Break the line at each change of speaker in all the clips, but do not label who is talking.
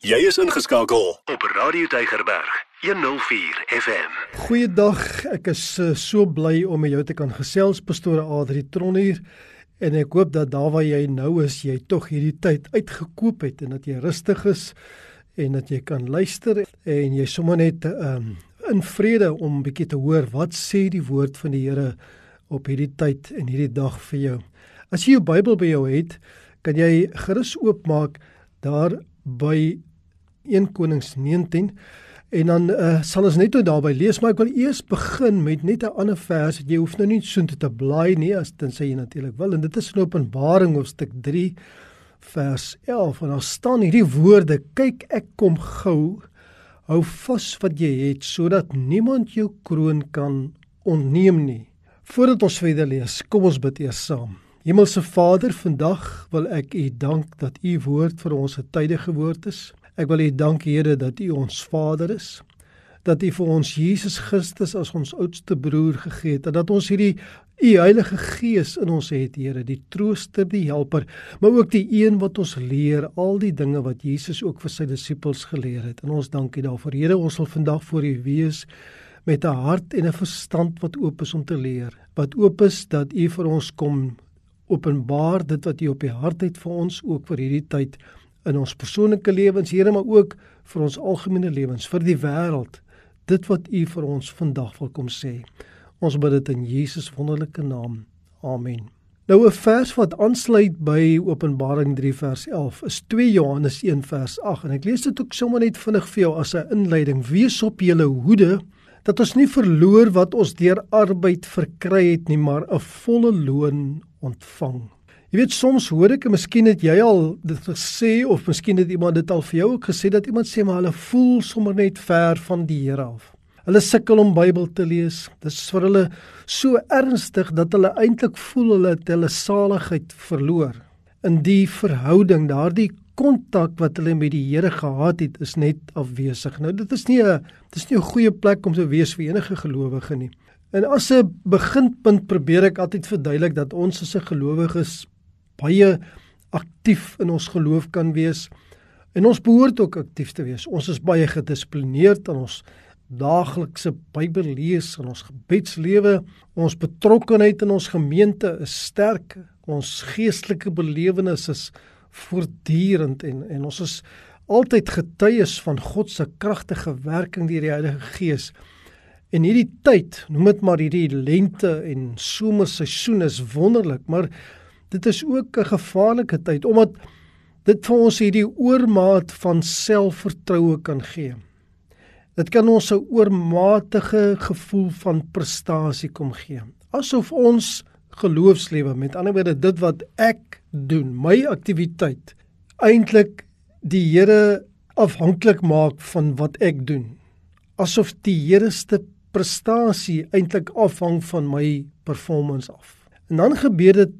Jy is ingeskakel op Radio Deigerberg 104 FM.
Goeiedag, ek is uh, so bly om met jou te kan gesels, pastoor Adri Tron hier. En ek hoop dat daar waar jy nou is, jy tog hierdie tyd uitgekoop het en dat jy rustig is en dat jy kan luister en jy sommer net um, in vrede om bietjie te hoor wat sê die woord van die Here op hierdie tyd en hierdie dag vir jou. As jy jou Bybel by jou het, kan jy gerus oopmaak daar by 1 Konings 19 en dan uh, sal ons net nou daarby lees maar ek wil eers begin met net 'n ander vers. Jy hoef nou nie so te, blaai nie as sê jy natuurlik wil en dit is in Openbaring hoofstuk 3 vers 11 en daar staan hierdie woorde kyk ek kom gou. Hou vas wat jy het sodat niemand jou kroon kan onneem nie. Voordat ons verder lees kom ons bid eers saam. Hemelse Vader vandag wil ek u dank dat u woord vir ons 'n tydige woord is Ek wil U dank Here dat U ons Vader is. Dat U vir ons Jesus Christus as ons oudste broer gegee het en dat ons hierdie U Heilige Gees in ons het, Here, die trooster, die helper, maar ook die een wat ons leer al die dinge wat Jesus ook vir sy disippels geleer het. En ons dank U daarvoor. Here, ons wil vandag voor U wees met 'n hart en 'n verstand wat oop is om te leer. Wat oop is dat U vir ons kom openbaar dit wat U op U hart het vir ons ook vir hierdie tyd in ons persoonlike lewens, Here, maar ook vir ons algemene lewens, vir die wêreld. Dit wat U vir ons vandag wil kom sê. Ons bid dit in Jesus wonderlike naam. Amen. Nou 'n vers wat aansluit by Openbaring 3 vers 11 is 2 Johannes 1 vers 8 en ek lees dit ook sommer net vinnig vir jou as 'n inleiding. Wees op julle hoede dat ons nie verloor wat ons deur arbeid verkry het nie, maar 'n volle loon ontvang. Jy weet soms hoor ek en miskien het jy al dit gesê of miskien het iemand dit al vir jou ook gesê dat iemand sê maar hulle voel sommer net ver van die Here af. Hulle sukkel om Bybel te lees. Dit is vir hulle so ernstig dat hulle eintlik voel hulle het hulle saligheid verloor. In die verhouding, daardie kontak wat hulle met die Here gehad het, is net afwesig. Nou dit is nie 'n dit is nie 'n goeie plek om te wees vir enige gelowige nie. En as 'n beginpunt probeer ek altyd verduidelik dat ons as 'n gelowiges baie aktief in ons geloof kan wees en ons behoort ook aktief te wees. Ons is baie gedissiplineerd in ons daaglikse Bybel lees en ons gebedslewe, ons betrokkenheid in ons gemeente is sterk. Ons geestelike belewenis is voortdurend en en ons is altyd getuies van God se kragtige werking deur die Heilige Gees. En hierdie tyd, noem dit maar hierdie lente en somerseisoen is wonderlik, maar dit is ook 'n gevaarlike tyd omdat dit vir ons hierdie oormaat van selfvertroue kan gee. Dit kan ons 'n oormatige gevoel van prestasie kom gee. Asof ons geloofslewe, met ander woorde dit wat ek doen, my aktiwiteit eintlik die Here afhanklik maak van wat ek doen. Asof die Here se prestasie eintlik afhang van my performance af. En dan gebeur dit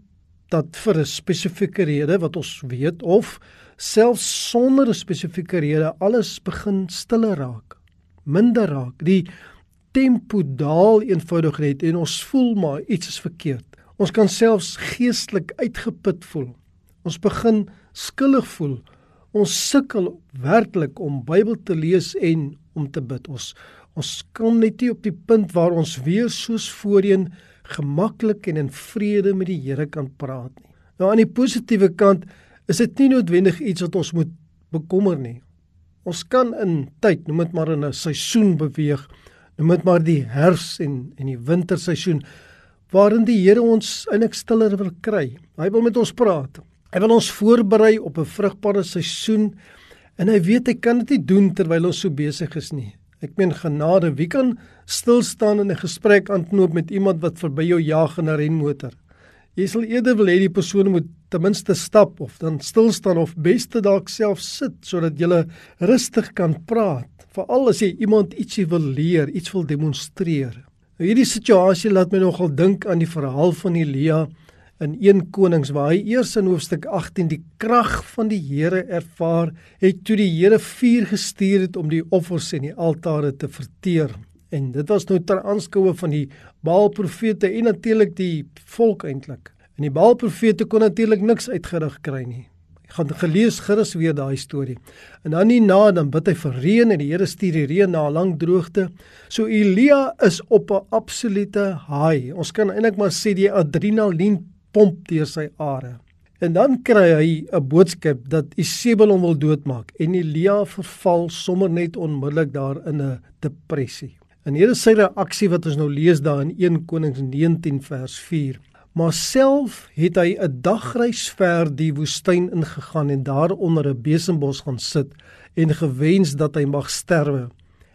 dat vir 'n spesifieke rede wat ons weet of selfs sonder 'n spesifieke rede alles begin stiller raak, minder raak. Die tempo daal eenvoudig net en ons voel maar iets is verkeerd. Ons kan selfs geestelik uitgeput voel. Ons begin skuldig voel. Ons sukkel werklik om Bybel te lees en om te bid. Ons ons kom net nie op die punt waar ons weer soos voorheen gemaklik en in vrede met die Here kan praat nie. Nou aan die positiewe kant is dit nie noodwendig iets wat ons moet bekommer nie. Ons kan in tyd, noem dit maar in 'n seisoen beweeg, noem dit maar die herfs en en die winterseisoen waarin die Here ons eintlik stiller wil kry. Hy wil met ons praat. Hy wil ons voorberei op 'n vrugbare seisoen en hy weet hy kan dit nie doen terwyl ons so besig is nie. Ek meen genade, wie kan stil staan en 'n gesprek aanknoop met iemand wat verby jou jaag in 'n renmotor? Jy sal eerder wil hê die persoon moet ten minste stap of dan stil staan of beste dalk self sit sodat jy rustig kan praat. Veral as jy iemand ietsie wil leer, iets wil demonstreer. Nou hierdie situasie laat my nogal dink aan die verhaal van Elia in 1 Konings waar hy eers in hoofstuk 18 die krag van die Here ervaar het toe die Here vuur gestuur het om die offers en die altare te verteer. En dit was nou ter aanskoue van die Baal profete en natuurlik die volk eintlik. En die Baal profete kon natuurlik niks uitgerig kry nie. Ek gaan gelees gerus weer daai storie. En dan nie na dan bid hy vir reën en die Here stuur die reën na 'n lang droogte. So Elia is op 'n absolute high. Ons kan eintlik maar sê die adrenalien pomp deur sy are. En dan kry hy 'n boodskap dat Isebel hom wil doodmaak en Elia verval sommer net onmiddellik daar in 'n depressie. En hier is sy reaksie wat ons nou lees daar in 1 Konings 19 vers 4. Maar self het hy 'n dagreis ver die woestyn ingegaan en daar onder 'n besembos gaan sit en gewens dat hy mag sterwe.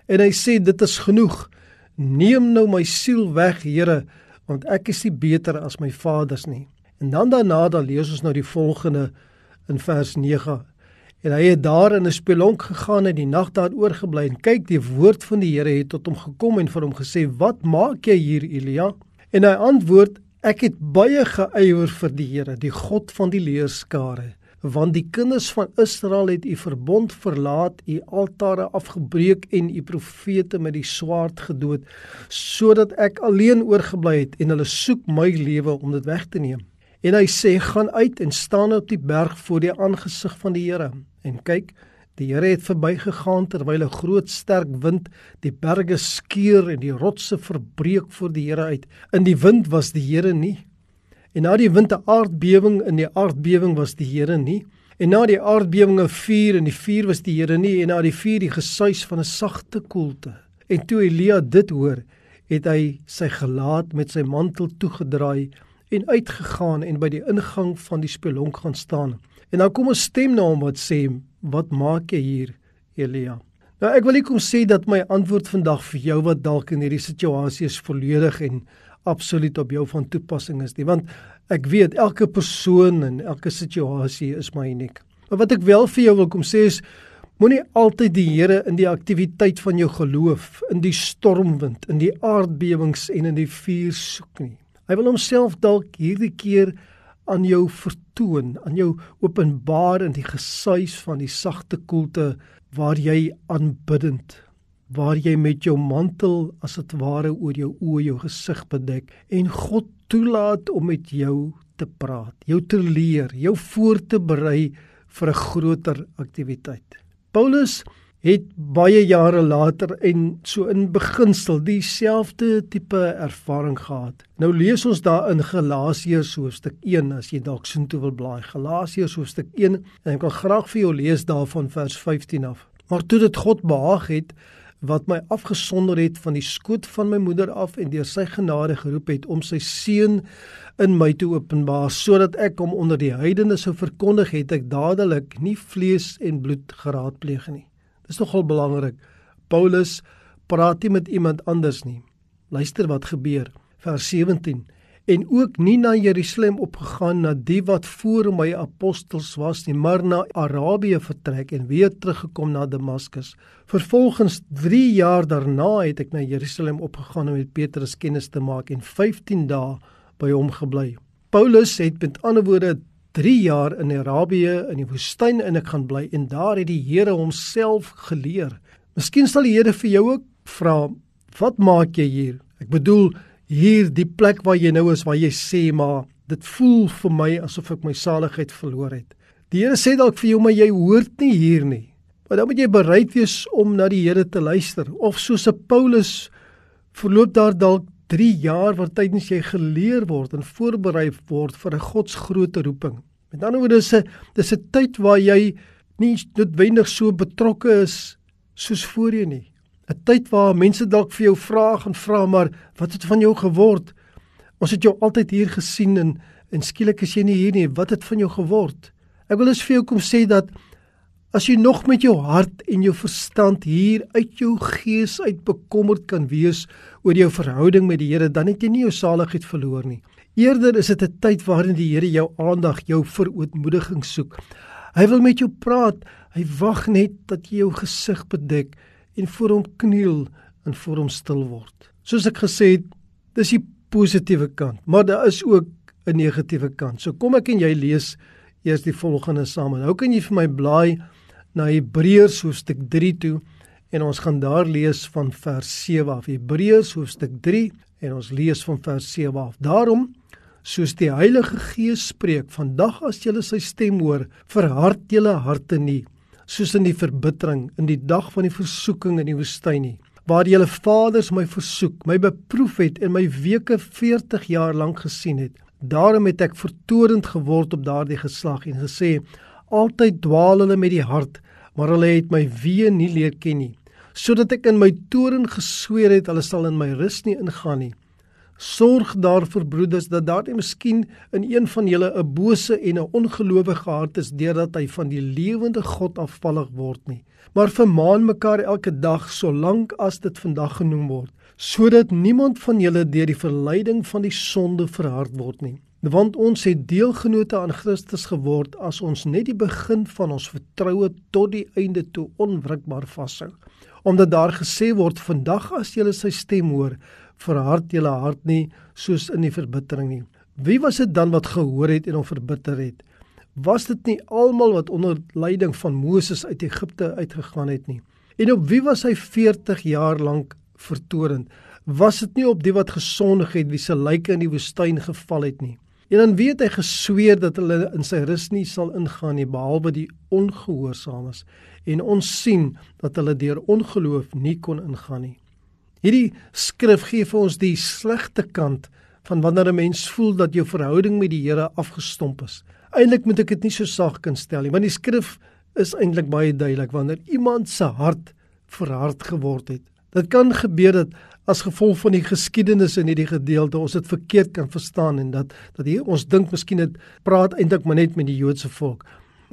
En hy sê dit is genoeg. Neem nou my siel weg, Here, want ek is nie beter as my vaders nie. En dan daarna dan lees ons nou die volgende in vers 9. En hy het daar in 'n spelonk gegaan en die nag daar oorgebly en kyk die woord van die Here het tot hom gekom en vir hom gesê: "Wat maak jy hier, Elia?" En hy antwoord: Ek het baie geëiwer vir die Here, die God van die leerskare, want die kinders van Israel het u verbond verlaat, u altare afgebreek en u profete met die swaard gedood, sodat ek alleen oorgebly het en hulle soek my lewe om dit weg te neem. En hy sê: "Gaan uit en staan op die berg voor die aangesig van die Here en kyk, Die Here het verbygegaan terwyl 'n groot sterk wind die berge skeur en die rotse verbreek voor die Here uit. In die wind was die Here nie. En na die wind 'n aardbewing, in die aardbewing was die Here nie. En na die aardbewing 'n vuur, in die vuur was die Here nie en na die vuur die gesuis van 'n sagte koelte. En toe Elia dit hoor, het hy sy gelaat met sy mantel toegedraai en uitgegaan en by die ingang van die spelonk gaan staan. En dan kom 'n stem na hom wat sê: "Wat maak jy hier, Elia?" Nou ek wil nie kom sê dat my antwoord vandag vir jou wat dalk in hierdie situasie is volledig en absoluut op jou van toepassing is nie, want ek weet elke persoon en elke situasie is maar uniek. Maar wat ek wel vir jou wil kom sê is moenie altyd die Here in die aktiwiteit van jou geloof, in die stormwind, in die aardbewings en in die vuur soek nie. Hy wil homself dalk hierdie keer aan jou vertoon, aan jou openbaar in die gesuis van die sagte koelte waar jy aanbiddend waar jy met jou mantel as dit ware oor jou oë jou gesig bedek en God toelaat om met jou te praat, jou te leer, jou voor te berei vir 'n groter aktiwiteit. Paulus het baie jare later en so in beginsel dieselfde tipe ervaring gehad. Nou lees ons daar in Galasiërs hoofstuk 1 as jy dalk soontoe wil blaai. Galasiërs hoofstuk 1 en ek wil graag vir jou lees daarvan vers 15 af. Maar toe dit God behaag het wat my afgesonder het van die skoot van my moeder af en deur sy genade geroep het om sy seun in my te openbaar sodat ek hom onder die heidene sou verkondig het ek dadelik nie vlees en bloed geraadpleeg nie Dis nogal belangrik. Paulus praat nie met iemand anders nie. Luister wat gebeur. Vers 17 en ook nie na Jerusalem opgegaan na die wat voor my apostels was nie, maar na Arabië vertrek en weer teruggekom na Damaskus. Vervolgens 3 jaar daarna het ek na Jerusalem opgegaan om met Petrus kennis te maak en 15 dae by hom gebly. Paulus het met ander woorde 3 jaar in Arabië in die woestyn en ek gaan bly en daar het die Here homself geleer. Miskien sal die Here vir jou ook vra, wat maak jy hier? Ek bedoel hier die plek waar jy nou is waar jy sê maar dit voel vir my asof ek my saligheid verloor het. Die Here sê dalk vir jou maar jy hoort nie hier nie. Maar dan moet jy bereid wees om na die Here te luister of soos 'n Paulus verloop daar dalk 3 jaar wat tydens jy geleer word en voorberei word vir 'n godsgrootte roeping. Met ander woorde dis 'n dis 'n tyd waar jy nie noodwendig so betrokke is soos voorheen nie. 'n Tyd waar mense dalk vir jou vra en vra maar wat het van jou geword? Ons het jou altyd hier gesien en en skielik is jy nie hier nie. Wat het van jou geword? Ek wil eens vir jou kom sê dat As jy nog met jou hart en jou verstand hier uit jou gees uit bekommerd kan wees oor jou verhouding met die Here, dan het jy nie jou saligheid verloor nie. Eerder is dit 'n tyd waarin die Here jou aandag, jou verootmoediging soek. Hy wil met jou praat. Hy wag net dat jy jou gesig bedek en voor hom kniel en voor hom stil word. Soos ek gesê het, dis die positiewe kant, maar daar is ook 'n negatiewe kant. So kom ek en jy lees eers die volgende saam. Nou kan jy vir my blaai na Hebreërs hoofstuk 3 toe en ons gaan daar lees van vers 7 af. Hebreërs hoofstuk 3 en ons lees van vers 7 af. Daarom soos die Heilige Gees spreek, vandag as julle sy stem hoor, verhard julle harte nie, soos in die verbittering in die dag van die versoeking in die woestyn nie, waar julle vaders my versoek, my beproef het en my weke 40 jaar lank gesien het. Daarom het ek vertorend geword op daardie geslag en gesê: Altyd dwaal hulle met die hart, maar hulle het my weë nie leer ken nie, sodat ek in my toorn gesweer het hulle sal in my rus nie ingaan nie. Sorg daarvoor broeders dat daar nie miskien in een van julle 'n bose en 'n ongelowige hart is deurdat hy van die lewende God afvallig word nie. Maar vermaan mekaar elke dag solank as dit vandag genoem word, sodat niemand van julle deur die verleiding van die sonde verhard word nie. Want ons het deelgenote aan Christus geword as ons net die begin van ons vertroue tot die einde toe onwrikbaar vashou. Omdat daar gesê word vandag as jy sy stem hoor, verhard julle hart nie soos in die verbittering nie. Wie was dit dan wat gehoor het en hom verbitter het? Was dit nie almal wat onder leiding van Moses uit Egipte uitgegaan het nie? En op wie was hy 40 jaar lank vertorend? Was dit nie op die wat gesondig het wie se lyke in die woestyn geval het nie? En dan weet hy gesweer dat hulle in sy rus nie sal ingaan nie behalwe die ongehoorsaames en ons sien dat hulle deur ongeloof nie kon ingaan nie. Hierdie skrif gee vir ons die slegte kant van wanneer 'n mens voel dat jou verhouding met die Here afgestomp is. Eintlik moet ek dit nie so saak kan stel nie, want die skrif is eintlik baie duidelik wanneer iemand se hart verhard geword het. Dit kan gebeur dat as gevolg van die geskiedenis in hierdie gedeelte ons dit verkeerd kan verstaan en dat dat hier ons dink miskien dit praat eintlik maar net met die Joodse volk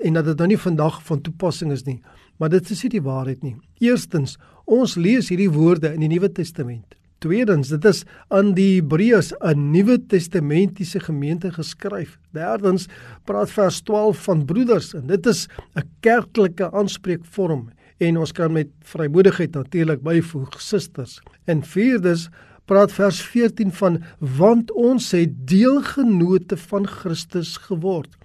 en dat dit nou nie vandag van toepassing is nie. Maar dit is nie die waarheid nie. Eerstens, ons lees hierdie woorde in die Nuwe Testament. Tweedens, dit is aan die Hebreërs, 'n Nuwe Testamentiese gemeente geskryf. Derdens, praat vers 12 van broeders en dit is 'n kerklike aanspreekvorm en ons kan met vrymoedigheid natuurlik byvoeg susters. En vierdens, praat vers 14 van want ons het deelgenote van Christus geword.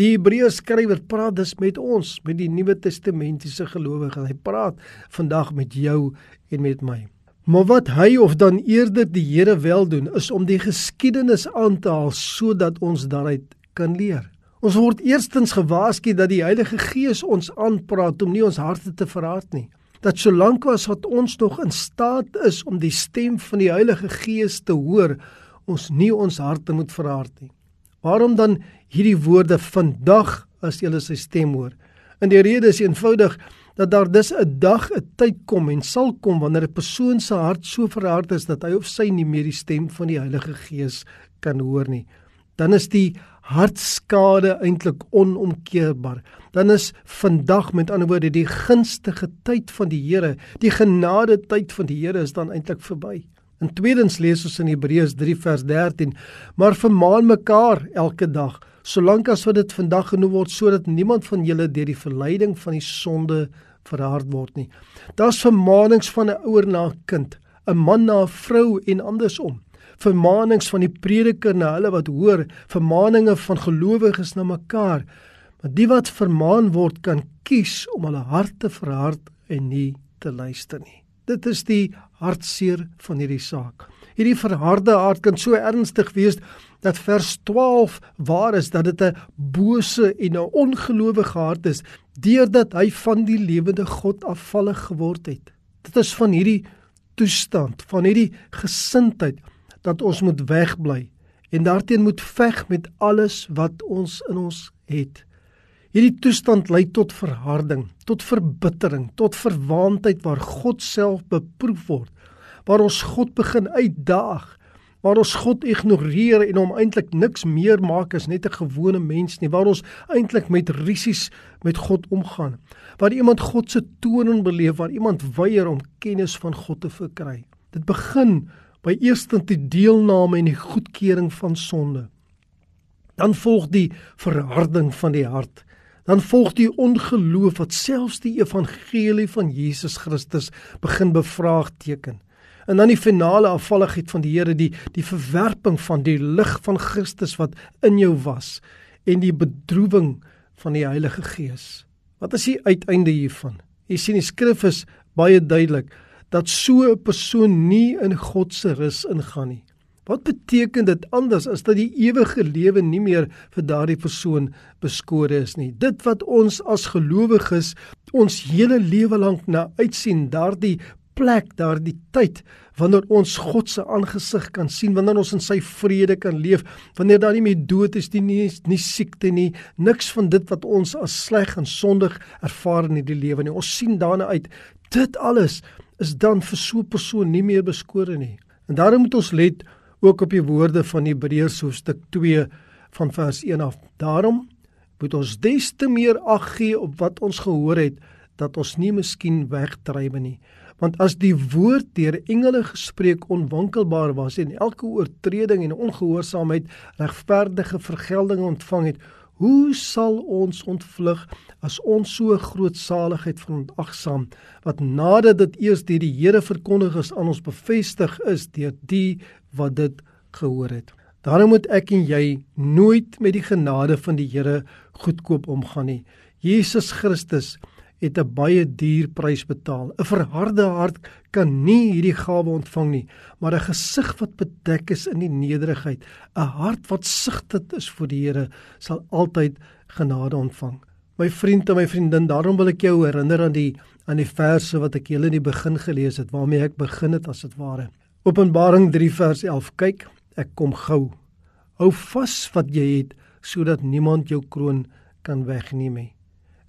Die Hebreërs skrywer praat dus met ons, met die Nuwe Testamentiese gelowiges. Hy praat vandag met jou en met my. Maar wat hy of dan eerder die Here wel doen, is om die geskiedenis aan te haal sodat ons daaruit kan leer. Ons word eerstens gewaarsku dat die Heilige Gees ons aanpraat om nie ons harte te verhard nie. Dat solank as wat ons nog in staat is om die stem van die Heilige Gees te hoor, ons nie ons harte moet verhard nie. Waarom dan hierdie woorde vandag as jy sy stem hoor? En die rede is eenvoudig dat daar dus 'n dag 'n tyd kom en sal kom wanneer 'n persoon se hart so verhard is dat hy of sy nie meer die stem van die Heilige Gees kan hoor nie. Dan is die hartskade eintlik onomkeerbaar. Dan is vandag met ander woorde die gunstige tyd van die Here, die genade tyd van die Here is dan eintlik verby. In tweedens lees ons in Hebreërs 3 vers 13: Maar vermaan mekaar elke dag, solank as wat dit vandag genoem word, sodat niemand van julle deur die verleiding van die sonde verhard word nie. Daar's vermaanings van 'n ouer na 'n kind, 'n man na 'n vrou en andersom. Vermaanings van die prediker na hulle wat hoor, vermaaninge van gelowiges na mekaar. Maar die wat vermaan word, kan kies om hulle hart te verhard en nie te luister nie. Dit is die hartseer van hierdie saak. Hierdie verharde hart kan so ernstig wees dat vers 12 waar is dat dit 'n bose en 'n ongelowige hart is deurdat hy van die lewende God afvallig geword het. Dit is van hierdie toestand, van hierdie gesindheid dat ons moet wegbly en daarteen moet veg met alles wat ons in ons het. Hierdie toestand lei tot verharding, tot verbittering, tot verwaandheid waar God self beproef word, waar ons God begin uitdaag, waar ons God ignoreer en hom eintlik niks meer maak as net 'n gewone mens nie, waar ons eintlik met risies met God omgaan, waar iemand God se toorn beleef, waar iemand weier om kennis van God te verkry. Dit begin by eerstens die deelname en die goedkeuring van sonde. Dan volg die verharding van die hart dan volg die ongeloof wat selfs die evangelie van Jesus Christus begin bevraagteken. En dan die finale afvalligheid van die Here, die die verwerping van die lig van Christus wat in jou was en die bedroewing van die Heilige Gees. Wat is die uiteinde hiervan? Jy sien die skrif is baie duidelik dat so 'n persoon nie in God se rus ingaan nie. Wat beteken dit anders as dat die ewige lewe nie meer vir daardie persoon beskore is nie? Dit wat ons as gelowiges ons hele lewe lank na uitsien, daardie plek, daardie tyd wanneer ons God se aangesig kan sien, wanneer ons in sy vrede kan leef, wanneer daar nie meer dood is nie, nie, nie siekte nie, niks van dit wat ons as sleg en sondig ervaar in hierdie lewe nie. Ons sien daarna uit. Dit alles is dan vir so 'n persoon nie meer beskore nie. En daarom moet ons let ook op die woorde van Hebreërs hoofstuk 2 van vers 1 af. Daarom moet ons des te meer ag gee op wat ons gehoor het dat ons nie miskien wegdrywe nie. Want as die woord deur engele gespreek onwankelbaar was en elke oortreding en ongehoorsaamheid regverdige vergelding ontvang het, hoe sal ons ontvlug as ons so groot saligheid verontagsaam wat nadat dit eers deur die Here verkondig is aan ons bevestig is deur die wat dit gehoor het. Daarom moet ek en jy nooit met die genade van die Here goedkoop omgaan nie. Jesus Christus het 'n baie duur prys betaal. 'n Verharde hart kan nie hierdie gawe ontvang nie, maar 'n gesig wat bedek is in die nederigheid, 'n hart wat sigtend is vir die Here, sal altyd genade ontvang. My vriend en my vriendin, daarom wil ek jou herinner aan die aan die verse wat ek julle in die begin gelees het, waarmee ek begin het as dit ware. Openbaring 3 vers 11. Kyk, ek kom gou. Hou vas wat jy het sodat niemand jou kroon kan wegneem nie.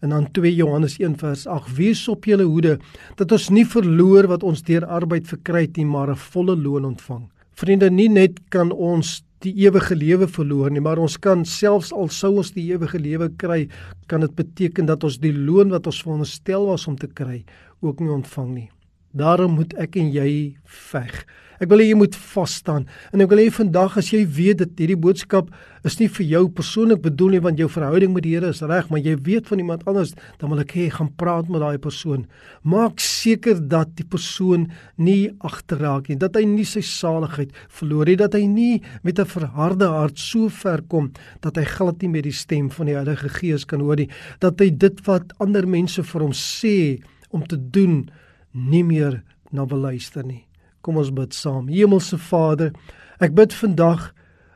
En dan 2 Johannes 1 vers 8. Wees op julle hoede dat ons nie verloor wat ons deur arbeid verkry het nie, maar 'n volle loon ontvang. Vriende, nie net kan ons die ewige lewe verloor nie, maar ons kan selfs al sou ons die ewige lewe kry, kan dit beteken dat ons die loon wat ons veronderstel was om te kry, ook nie ontvang nie. Daarom moet ek en jy veg. Ek wil hê jy moet vas staan. En ek wil hê vandag as jy weet dat hierdie boodskap is nie vir jou persoonlik bedoel nie want jou verhouding met die Here is reg, maar jy weet van iemand anders, dan wil ek hê gaan praat met daai persoon. Maak seker dat die persoon nie agterraak nie, dat hy nie sy saligheid verloor nie, dat hy nie met 'n verharde hart so ver kom dat hy glad nie meer die stem van die Heilige Gees kan hoor nie, dat hy dit wat ander mense vir hom sê om te doen nie meer na wil luister nie. Kom ons bid saam. Hemelse Vader, ek bid vandag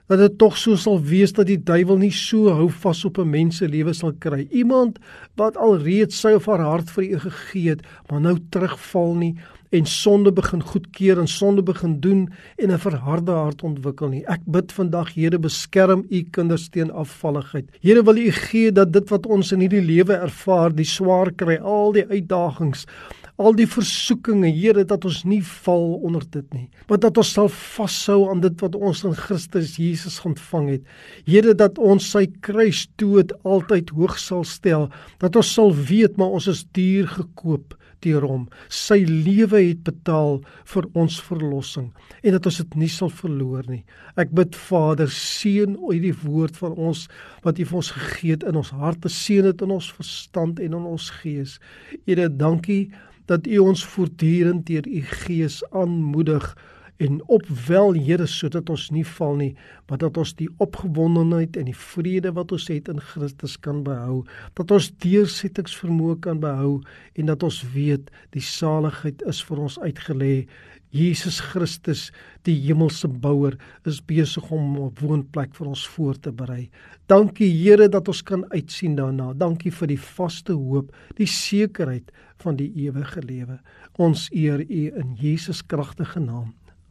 dat dit tog so sal wees dat die duiwel nie so hou vas op 'n mens se lewe sal kry. Iemand wat alreeds sy of haar hart vir U gegee het, maar nou terugval nie en sonde begin goedkeur en sonde begin doen en 'n verharde hart ontwikkel nie. Ek bid vandag Here beskerm u kinders teen afvalligheid. Here wil u gee dat dit wat ons in hierdie lewe ervaar, die swaar kry, al die uitdagings, al die versoekinge, Here, dat ons nie val onder dit nie, maar dat ons sal vashou aan dit wat ons in Christus Jesus ontvang het. Here, dat ons sy kruisdood altyd hoog sal stel, dat ons sal weet maar ons is duur gekoop deur hom. Sy lewe het betaal vir ons verlossing en dat ons dit nie sal verloor nie. Ek bid Vader, seën uit die woord van ons wat U vir ons gegee het in ons harte, seën dit in ons verstand en in ons gees. Here, dankie dat U ons voortdurend deur U Gees aanmoedig en opwel Here sodat ons nie val nie, maar dat ons die opgewondenheid en die vrede wat ons het in Christus kan behou, dat ons deursettingsvermoë kan behou en dat ons weet die saligheid is vir ons uitgelê Jesus Christus, die hemelse bouer, is besig om 'n woonplek vir ons voor te berei. Dankie Here dat ons kan uitsien daarna. Dankie vir die vaste hoop, die sekerheid van die ewige lewe. Ons eer U in Jesus kragtige naam.